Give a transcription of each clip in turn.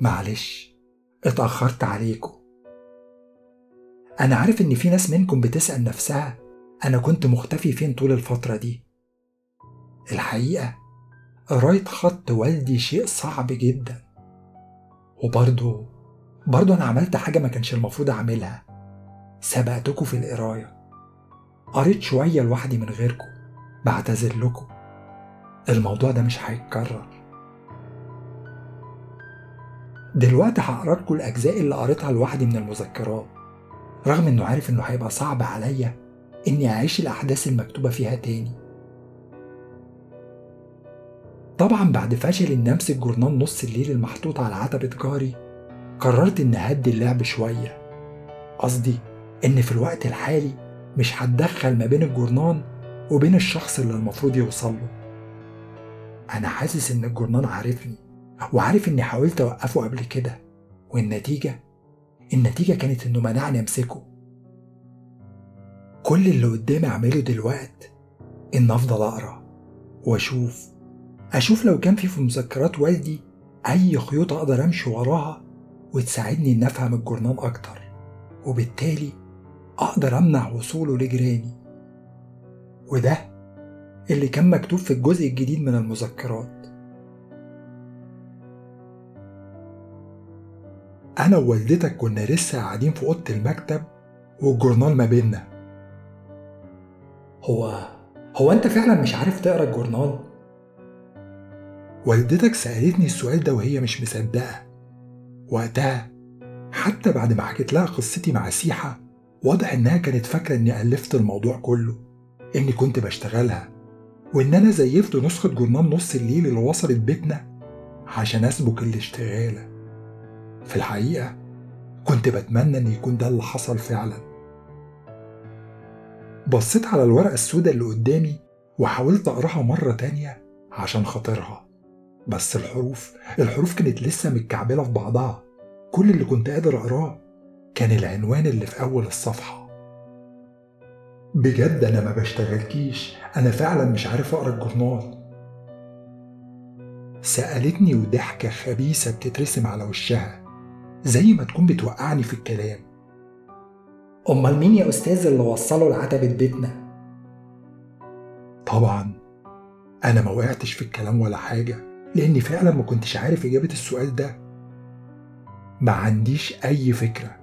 معلش اتأخرت عليكم. أنا عارف إن في ناس منكم بتسأل نفسها أنا كنت مختفي فين طول الفترة دي. الحقيقة قراية خط والدي شيء صعب جدا. وبرضه برضه أنا عملت حاجة ما كانش المفروض أعملها. سبقتكم في القراية. قريت شوية لوحدي من غيركم بعتذر لكم. الموضوع ده مش هيتكرر. دلوقتي هقرا لكم الأجزاء اللي قريتها لوحدي من المذكرات رغم إنه عارف إنه هيبقى صعب عليا إني أعيش الأحداث المكتوبة فيها تاني. طبعا بعد فشل إني أمسك جورنال نص الليل المحطوط على عتبة جاري قررت إني أهدي اللعب شوية. قصدي إن في الوقت الحالي مش هتدخل ما بين الجورنان وبين الشخص اللي المفروض يوصل له. أنا حاسس إن الجورنان عارفني. وعارف إني حاولت أوقفه قبل كده والنتيجة؟ النتيجة كانت إنه منعني أمسكه. كل اللي قدامي أعمله دلوقت إن أفضل أقرأ وأشوف. أشوف لو كان في في مذكرات والدي أي خيوط أقدر أمشي وراها وتساعدني إن أفهم الجورنان أكتر وبالتالي أقدر أمنع وصوله لجيراني. وده اللي كان مكتوب في الجزء الجديد من المذكرات. أنا ووالدتك كنا لسه قاعدين في أوضة المكتب والجورنال ما بينا هو هو أنت فعلا مش عارف تقرأ الجورنال؟ والدتك سألتني السؤال ده وهي مش مصدقة. وقتها حتى بعد ما حكيت لها قصتي مع سيحة واضح إنها كانت فاكرة إني ألفت الموضوع كله إني كنت بشتغلها وإن أنا زيفت نسخة جورنال نص الليل اللي وصلت بيتنا عشان أسبك الاشتغالة. في الحقيقة كنت بتمنى إن يكون ده اللي حصل فعلا. بصيت على الورقة السوداء اللي قدامي وحاولت أقراها مرة تانية عشان خاطرها بس الحروف الحروف كانت لسه متكعبلة في بعضها. كل اللي كنت قادر أقراه كان العنوان اللي في أول الصفحة. بجد أنا ما بشتغلكيش أنا فعلا مش عارف أقرأ الجورنال. سألتني وضحكة خبيثة بتترسم على وشها. زي ما تكون بتوقعني في الكلام. أمال مين يا أستاذ اللي وصله لعتبة بيتنا؟ طبعا أنا ما وقعتش في الكلام ولا حاجة لأني فعلا ما كنتش عارف إجابة السؤال ده. ما عنديش أي فكرة.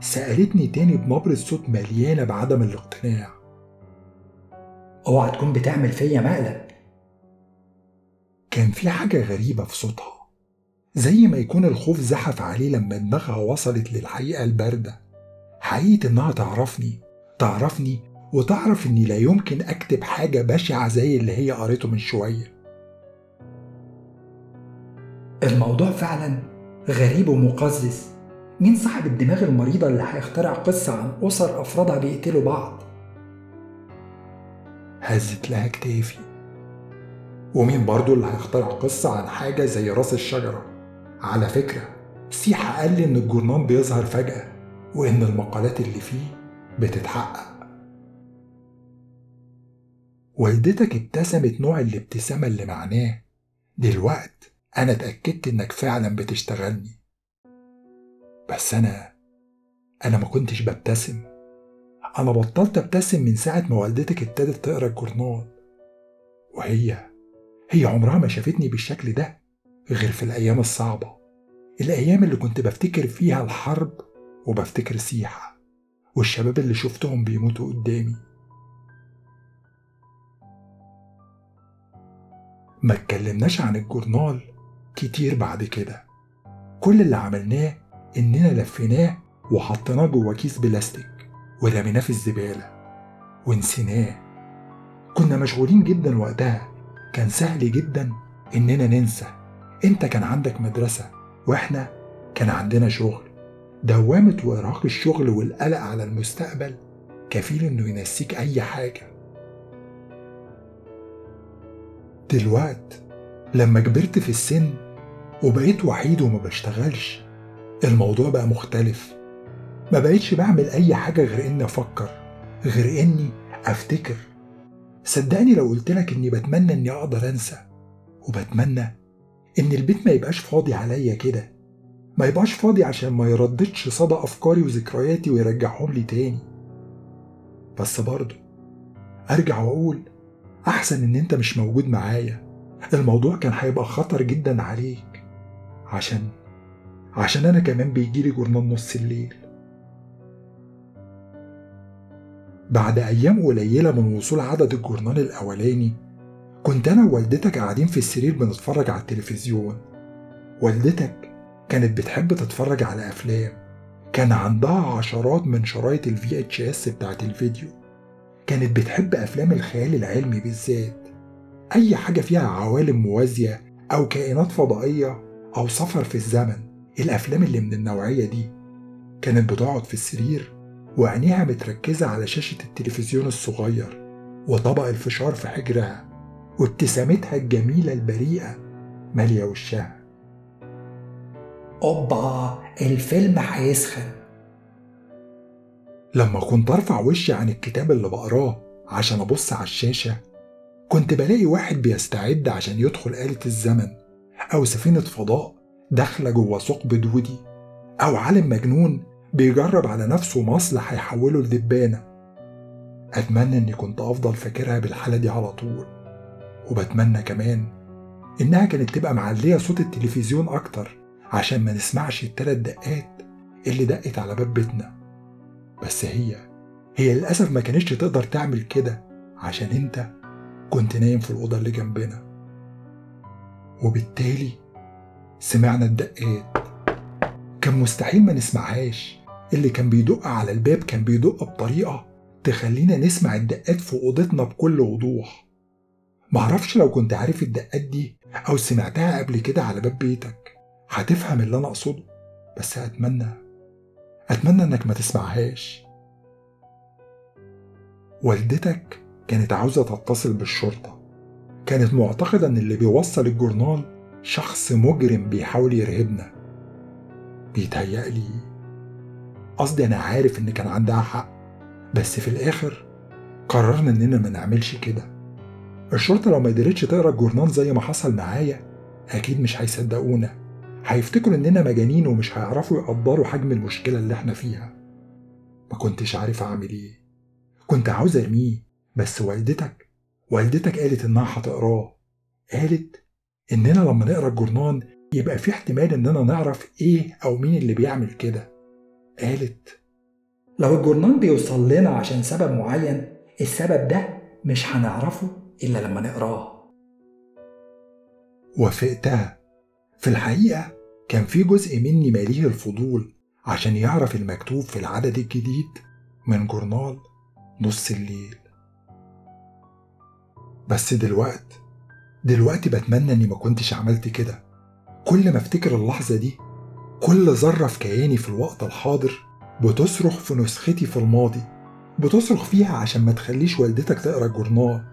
سألتني تاني بنبرة صوت مليانة بعدم الاقتناع. أوعى تكون بتعمل فيا مقلب كان في حاجة غريبة في صوتها. زي ما يكون الخوف زحف عليه لما دماغها وصلت للحقيقة الباردة. حقيقة إنها تعرفني تعرفني وتعرف إني لا يمكن أكتب حاجة بشعة زي اللي هي قريته من شوية. الموضوع فعلا غريب ومقزز. مين صاحب الدماغ المريضة اللي هيخترع قصة عن أسر أفرادها بيقتلوا بعض؟ هزت لها كتافي. ومين برضو اللي هيخترع قصة عن حاجة زي رأس الشجرة؟ على فكرة سيحة قال لي إن الجورنال بيظهر فجأة وإن المقالات اللي فيه بتتحقق. والدتك ابتسمت نوع الابتسامة اللي معناه دلوقت أنا اتأكدت إنك فعلا بتشتغلني. بس أنا أنا ما كنتش ببتسم. أنا بطلت أبتسم من ساعة ما والدتك ابتدت تقرأ الجورنال وهي هي عمرها ما شافتني بالشكل ده. غير في الأيام الصعبة. الأيام اللي كنت بفتكر فيها الحرب وبفتكر سيحة والشباب اللي شفتهم بيموتوا قدامي. ما اتكلمناش عن الجورنال كتير بعد كده. كل اللي عملناه إننا لفيناه وحطيناه جوه كيس بلاستيك ورميناه في الزبالة ونسيناه. كنا مشغولين جدا وقتها كان سهل جدا إننا ننسى. أنت كان عندك مدرسة وإحنا كان عندنا شغل. دوامة وإرهاق الشغل والقلق على المستقبل كفيل إنه ينسيك أي حاجة. دلوقت لما كبرت في السن وبقيت وحيد وما بشتغلش الموضوع بقى مختلف. ما بقيتش بعمل أي حاجة غير إني أفكر غير إني أفتكر. صدقني لو قلتلك إني بتمنى إني أقدر أنسى وبتمنى إن البيت ما يبقاش فاضي عليا كده. ما يبقاش فاضي عشان ما يرددش صدى أفكاري وذكرياتي ويرجعهم لي تاني. بس برضه أرجع وأقول أحسن إن أنت مش موجود معايا. الموضوع كان هيبقى خطر جدا عليك. عشان عشان أنا كمان بيجيلي جورنال نص الليل. بعد أيام قليلة من وصول عدد الجورنال الأولاني كنت أنا ووالدتك قاعدين في السرير بنتفرج على التلفزيون. والدتك كانت بتحب تتفرج على أفلام. كان عندها عشرات من شرايط VHS بتاعت الفيديو. كانت بتحب أفلام الخيال العلمي بالذات. أي حاجة فيها عوالم موازية أو كائنات فضائية أو سفر في الزمن الأفلام اللي من النوعية دي. كانت بتقعد في السرير وعينيها متركزة على شاشة التلفزيون الصغير وطبق الفشار في حجرها. وابتسامتها الجميلة البريئة مالية وشها. أوبا الفيلم هيسخن. لما كنت أرفع وشي عن الكتاب اللي بقراه عشان أبص على الشاشة كنت بلاقي واحد بيستعد عشان يدخل آلة الزمن أو سفينة فضاء داخلة جوه ثقب دودي أو عالم مجنون بيجرب على نفسه مصل هيحوله لدبانة أتمنى إني كنت أفضل فاكرها بالحالة دي على طول. وبتمنى كمان إنها كانت تبقى معلية صوت التلفزيون أكتر عشان ما نسمعش التلات دقات اللي دقت على باب بيتنا. بس هي هي للأسف ما كانتش تقدر تعمل كده عشان أنت كنت نايم في الأوضة اللي جنبنا. وبالتالي سمعنا الدقات. كان مستحيل ما نسمعهاش. اللي كان بيدق على الباب كان بيدق بطريقة تخلينا نسمع الدقات في أوضتنا بكل وضوح. معرفش لو كنت عارف الدقات دي أو سمعتها قبل كده على باب بيتك هتفهم اللي أنا أقصده. بس أتمنى أتمنى إنك ما تسمعهاش. والدتك كانت عاوزة تتصل بالشرطة. كانت معتقدة إن اللي بيوصل الجورنال شخص مجرم بيحاول يرهبنا. بيتهيألي قصدي أنا عارف إن كان عندها حق بس في الآخر قررنا إننا ما نعملش كده. الشرطة لو ما قدرتش تقرأ الجورنال زي ما حصل معايا أكيد مش هيصدقونا. هيفتكروا إننا مجانين ومش هيعرفوا يقدروا حجم المشكلة اللي إحنا فيها. ما كنتش عارف أعمل إيه. كنت عاوز أرميه بس والدتك والدتك قالت إنها هتقراه. قالت إننا لما نقرأ الجورنال يبقى في احتمال إننا نعرف إيه أو مين اللي بيعمل كده. قالت لو الجورنال بيوصل لنا عشان سبب معين السبب ده مش هنعرفه. إلا لما نقراه. وافقتها في الحقيقة كان في جزء مني ماليه الفضول عشان يعرف المكتوب في العدد الجديد من جورنال نص الليل. بس دلوقت دلوقتي بتمنى إني ما كنتش عملت كده. كل ما أفتكر اللحظة دي كل ذرة في كياني في الوقت الحاضر بتصرخ في نسختي في الماضي بتصرخ فيها عشان ما تخليش والدتك تقرأ الجورنال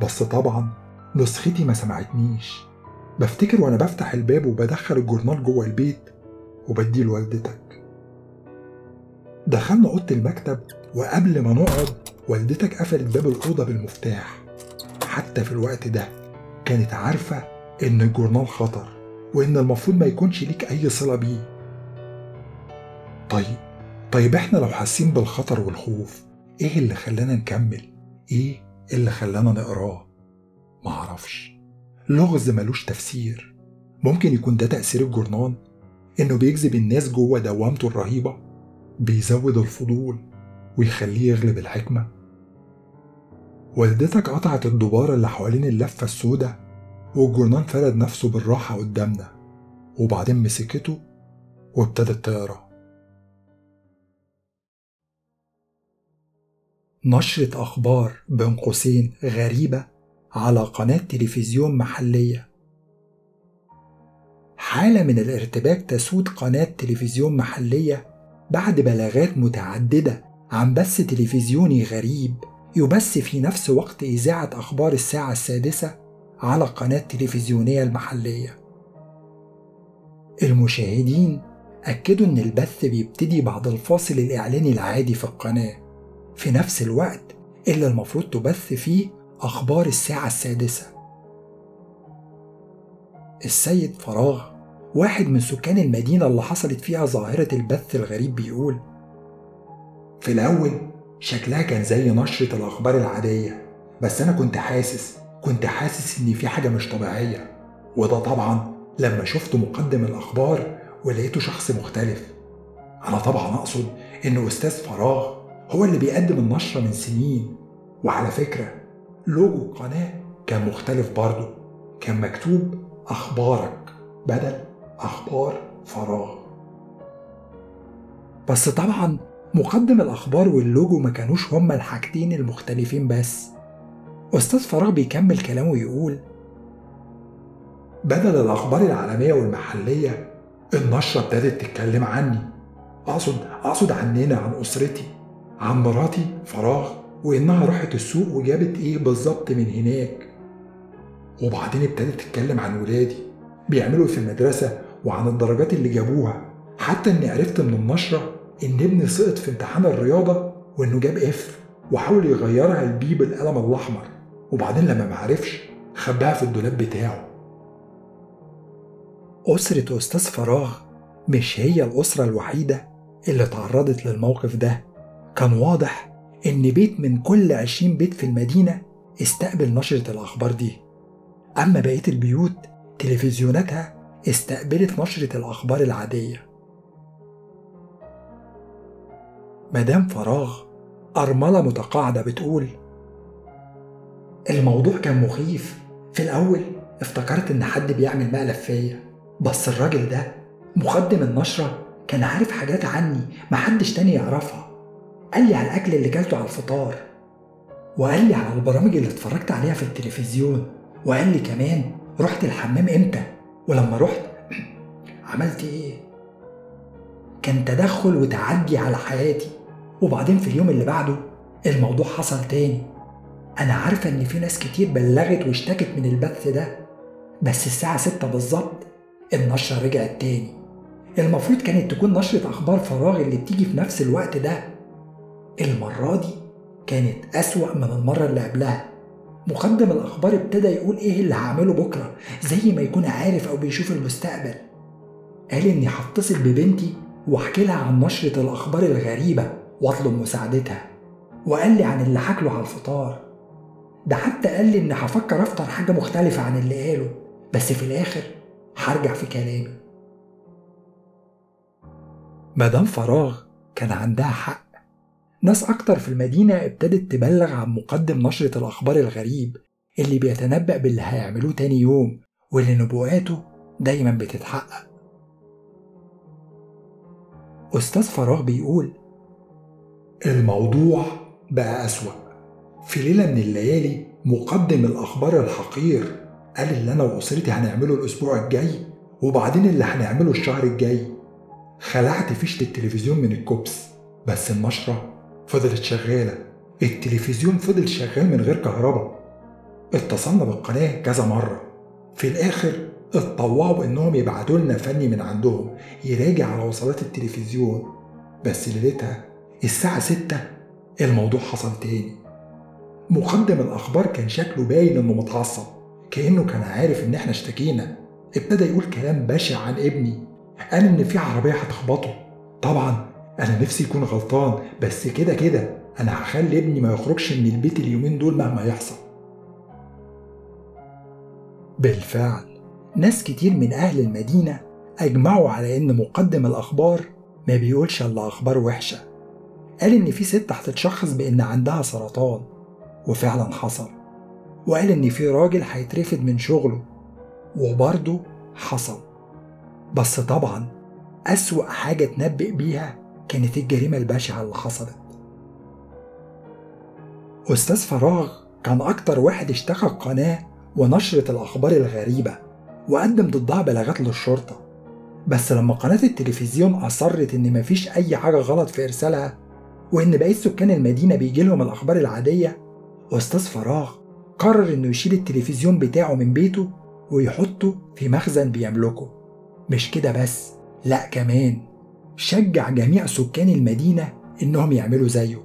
بس طبعا نسختي ما سمعتنيش. بفتكر وأنا بفتح الباب وبدخل الجورنال جوه البيت وبديه لوالدتك. دخلنا أوضة المكتب وقبل ما نقعد والدتك قفلت باب الأوضة بالمفتاح. حتى في الوقت ده كانت عارفة إن الجورنال خطر وإن المفروض ما يكونش ليك أي صلة بيه. طيب طيب إحنا لو حاسين بالخطر والخوف إيه اللي خلانا نكمل؟ إيه؟ اللي خلانا نقراه؟ معرفش. لغز ملوش تفسير. ممكن يكون ده تأثير الجورنال؟ إنه بيجذب الناس جوه دوامته الرهيبة؟ بيزود الفضول ويخليه يغلب الحكمة؟ والدتك قطعت الدبارة اللي حوالين اللفة السوداء والجورنال فرد نفسه بالراحة قدامنا وبعدين مسكته وابتدت تقرا نشرة أخبار بين قوسين غريبة على قناة تلفزيون محلية. حالة من الارتباك تسود قناة تلفزيون محلية بعد بلاغات متعددة عن بث تلفزيوني غريب يبث في نفس وقت إذاعة أخبار الساعة السادسة على قناة تلفزيونية المحلية. المشاهدين أكدوا إن البث بيبتدي بعد الفاصل الإعلاني العادي في القناة. في نفس الوقت اللي المفروض تبث فيه أخبار الساعة السادسة. السيد فراغ واحد من سكان المدينة اللي حصلت فيها ظاهرة البث الغريب بيقول في الأول شكلها كان زي نشرة الأخبار العادية بس أنا كنت حاسس كنت حاسس إن في حاجة مش طبيعية وده طبعا لما شفت مقدم الأخبار ولقيته شخص مختلف. أنا طبعا أقصد إن أستاذ فراغ هو اللي بيقدم النشرة من سنين. وعلى فكرة لوجو القناة كان مختلف برضه. كان مكتوب أخبارك بدل أخبار فراغ. بس طبعا مقدم الأخبار واللوجو ما كانوش هما الحاجتين المختلفين بس. أستاذ فراغ بيكمل كلامه ويقول بدل الأخبار العالمية والمحلية النشرة ابتدت تتكلم عني. أقصد أقصد عننا عن أسرتي. عن مراتي فراغ وإنها راحت السوق وجابت إيه بالظبط من هناك. وبعدين ابتدت تتكلم عن ولادي بيعملوا في المدرسة وعن الدرجات اللي جابوها. حتى إني عرفت من النشرة إن ابني سقط في امتحان الرياضة وإنه جاب F وحاول يغيرها ل B بالقلم الأحمر. وبعدين لما معرفش خباها في الدولاب بتاعه. أسرة أستاذ فراغ مش هي الأسرة الوحيدة اللي تعرضت للموقف ده. كان واضح إن بيت من كل عشرين بيت في المدينة استقبل نشرة الأخبار دي. أما بقية البيوت تلفزيوناتها استقبلت نشرة الأخبار العادية. مدام فراغ أرملة متقاعدة بتقول الموضوع كان مخيف. في الأول افتكرت إن حد بيعمل مقلب فيا بس الراجل ده مقدم النشرة كان عارف حاجات عني محدش تاني يعرفها. قال لي على الأكل اللي كلته على الفطار وقال لي على البرامج اللي اتفرجت عليها في التلفزيون وقال لي كمان رحت الحمام إمتى؟ ولما رحت عملت إيه؟ كان تدخل وتعدي على حياتي. وبعدين في اليوم اللي بعده الموضوع حصل تاني. أنا عارفة إن في ناس كتير بلغت واشتكت من البث ده بس الساعة ستة بالظبط النشرة رجعت تاني. المفروض كانت تكون نشرة أخبار فراغ اللي بتيجي في نفس الوقت ده. المرة دي كانت أسوأ من المرة اللي قبلها. مقدم الأخبار ابتدى يقول إيه اللي هعمله بكرة زي ما يكون عارف أو بيشوف المستقبل. قال إني هتصل ببنتي وأحكي لها عن نشرة الأخبار الغريبة وأطلب مساعدتها. وقال لي عن اللي حكله على الفطار. ده حتى قال لي إني هفكر أفطر حاجة مختلفة عن اللي قاله بس في الآخر هرجع في كلامي. مدام فراغ كان عندها حق. ناس أكتر في المدينة ابتدت تبلغ عن مقدم نشرة الأخبار الغريب اللي بيتنبأ باللي هيعملوه تاني يوم واللي نبوءاته دايما بتتحقق. أستاذ فراغ بيقول الموضوع بقى أسوأ. في ليلة من الليالي مقدم الأخبار الحقير قال اللي أنا وأسرتي هنعمله الأسبوع الجاي وبعدين اللي هنعمله الشهر الجاي. خلعت فيشة التلفزيون من الكوبس بس النشرة فضلت شغالة. التلفزيون فضل شغال من غير كهرباء. اتصلنا بالقناة كذا مرة. في الآخر اتطوعوا بإنهم يبعتوا لنا فني من عندهم يراجع على وصلات التلفزيون. بس ليلتها الساعة ستة الموضوع حصل تاني. مقدم الأخبار كان شكله باين إنه متعصب كأنه كان عارف إن إحنا اشتكينا. ابتدى يقول كلام بشع عن ابني قال إن في عربية هتخبطه. طبعا أنا نفسي يكون غلطان بس كده كده أنا هخلي ابني ما يخرجش من البيت اليومين دول مهما يحصل. بالفعل ناس كتير من أهل المدينة أجمعوا على إن مقدم الأخبار ما بيقولش إلا أخبار وحشة. قال إن في ست هتتشخص بإن عندها سرطان وفعلا حصل. وقال إن في راجل هيترفد من شغله وبرضه حصل. بس طبعا أسوأ حاجة تنبئ بيها كانت الجريمة البشعة اللي حصلت. أستاذ فراغ كان أكتر واحد اشتكى القناة ونشرة الأخبار الغريبة وقدم ضدها بلاغات للشرطة. بس لما قناة التلفزيون أصرت إن مفيش أي حاجة غلط في إرسالها وإن بقية سكان المدينة بيجيلهم الأخبار العادية أستاذ فراغ قرر إنه يشيل التلفزيون بتاعه من بيته ويحطه في مخزن بيملكه. مش كده بس لأ كمان. شجع جميع سكان المدينة إنهم يعملوا زيه.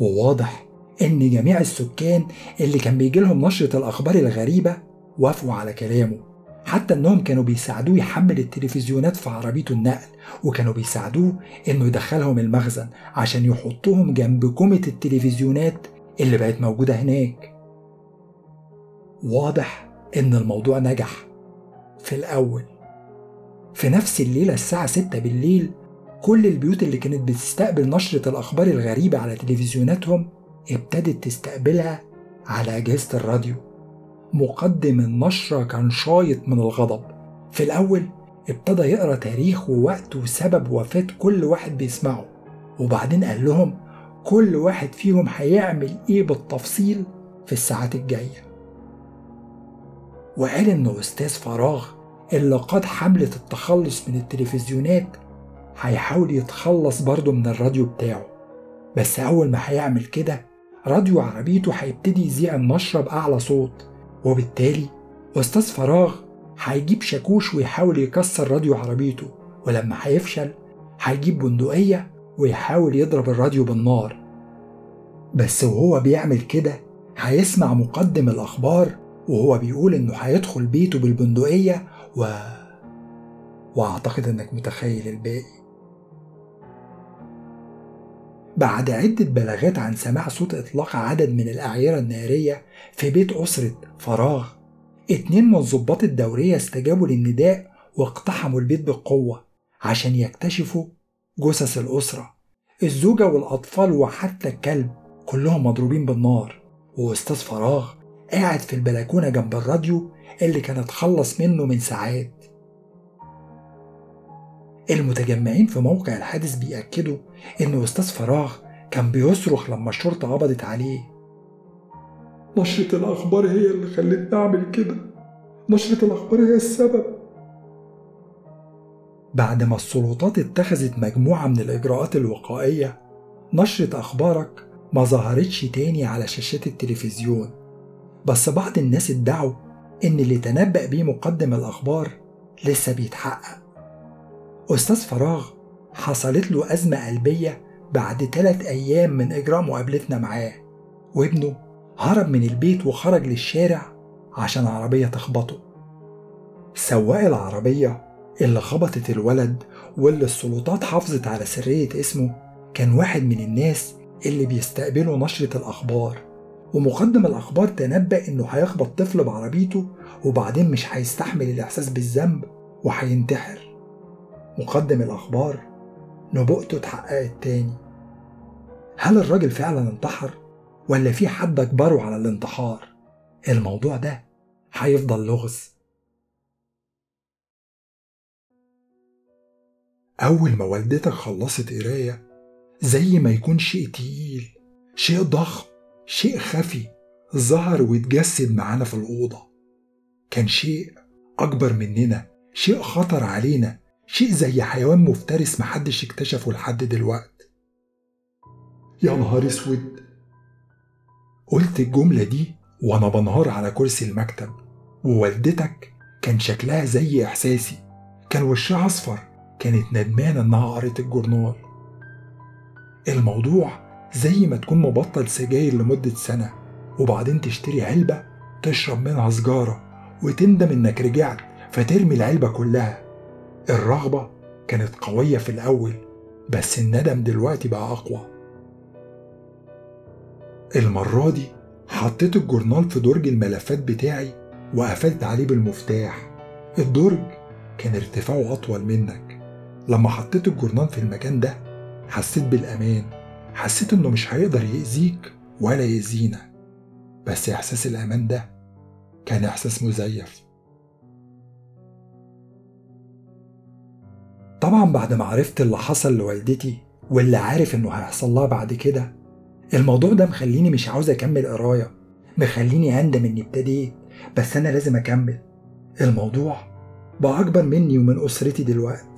وواضح إن جميع السكان اللي كان بيجيلهم نشرة الأخبار الغريبة وافقوا على كلامه. حتى إنهم كانوا بيساعدوه يحمل التلفزيونات في عربيته النقل وكانوا بيساعدوه إنه يدخلهم المخزن عشان يحطوهم جنب كومة التلفزيونات اللي بقت موجودة هناك. واضح إن الموضوع نجح في الأول. في نفس الليلة الساعة 6 بالليل كل البيوت اللي كانت بتستقبل نشرة الأخبار الغريبة على تلفزيوناتهم ابتدت تستقبلها على أجهزة الراديو. مقدم النشرة كان شايط من الغضب. في الأول ابتدى يقرأ تاريخ ووقت وسبب وفاة كل واحد بيسمعه وبعدين قال لهم كل واحد فيهم هيعمل إيه بالتفصيل في الساعات الجاية. وقال إن أستاذ فراغ اللي قاد حملة التخلص من التلفزيونات هيحاول يتخلص برضه من الراديو بتاعه. بس أول ما هيعمل كده راديو عربيته هيبتدي يذيع النشرة بأعلى صوت. وبالتالي أستاذ فراغ هيجيب شاكوش ويحاول يكسر راديو عربيته ولما هيفشل هيجيب بندقية ويحاول يضرب الراديو بالنار. بس وهو بيعمل كده هيسمع مقدم الأخبار وهو بيقول إنه هيدخل بيته بالبندقية و... وأعتقد إنك متخيل الباقي. بعد عدة بلاغات عن سماع صوت إطلاق عدد من الأعيرة النارية في بيت أسرة فراغ اتنين من الضباط الدورية استجابوا للنداء واقتحموا البيت بقوة عشان يكتشفوا جثث الأسرة. الزوجة والأطفال وحتى الكلب كلهم مضروبين بالنار وأستاذ فراغ قاعد في البلكونة جنب الراديو اللي كان اتخلص منه من ساعات. المتجمعين في موقع الحادث بيأكدوا إن أستاذ فراغ كان بيصرخ لما الشرطة قبضت عليه. نشرة الأخبار هي اللي خلتني أعمل كده. نشرة الأخبار هي السبب. بعد ما السلطات اتخذت مجموعة من الإجراءات الوقائية نشرة أخبارك ما ظهرتش تاني على شاشات التلفزيون. بس بعض الناس ادعوا إن اللي تنبأ بيه مقدم الأخبار لسه بيتحقق. أستاذ فراغ حصلت له أزمة قلبية بعد ثلاث أيام من إجراء مقابلتنا معاه. وابنه هرب من البيت وخرج للشارع عشان عربية تخبطه. سواق العربية اللي خبطت الولد واللي السلطات حافظت على سرية اسمه كان واحد من الناس اللي بيستقبلوا نشرة الأخبار. ومقدم الأخبار تنبأ إنه هيخبط طفل بعربيته وبعدين مش هيستحمل الإحساس بالذنب وهينتحر. مقدم الأخبار نبوءته اتحققت تاني. هل الراجل فعلا انتحر ولا في حد أجبره على الانتحار؟ الموضوع ده هيفضل لغز. أول ما والدتك خلصت قراية زي ما يكون شيء تقيل شيء ضخم شيء خفي ظهر واتجسد معانا في الأوضة. كان شيء أكبر مننا شيء خطر علينا شيء زي حيوان مفترس محدش اكتشفه لحد دلوقت. يا نهار أسود! قلت الجملة دي وأنا بنهار على كرسي المكتب ووالدتك كان شكلها زي إحساسي كان وشها أصفر كانت ندمانة إنها قريت الجورنال. الموضوع زي ما تكون مبطل سجاير لمدة سنة وبعدين تشتري علبة تشرب منها سجارة وتندم إنك رجعت فترمي العلبة كلها. الرغبة كانت قوية في الأول بس الندم دلوقتي بقى أقوى. المرة دي حطيت الجورنال في درج الملفات بتاعي وقفلت عليه بالمفتاح. الدرج كان ارتفاعه أطول منك. لما حطيت الجورنال في المكان ده حسيت بالأمان. حسيت إنه مش هيقدر يأذيك ولا يأذينا. بس إحساس الأمان ده كان إحساس مزيف. طبعا بعد ما عرفت اللي حصل لوالدتي واللي عارف إنه هيحصل لها بعد كده الموضوع ده مخليني مش عاوز أكمل قراية مخليني أندم إني ابتديت بس أنا لازم أكمل. الموضوع بقى أكبر مني ومن أسرتي دلوقتي.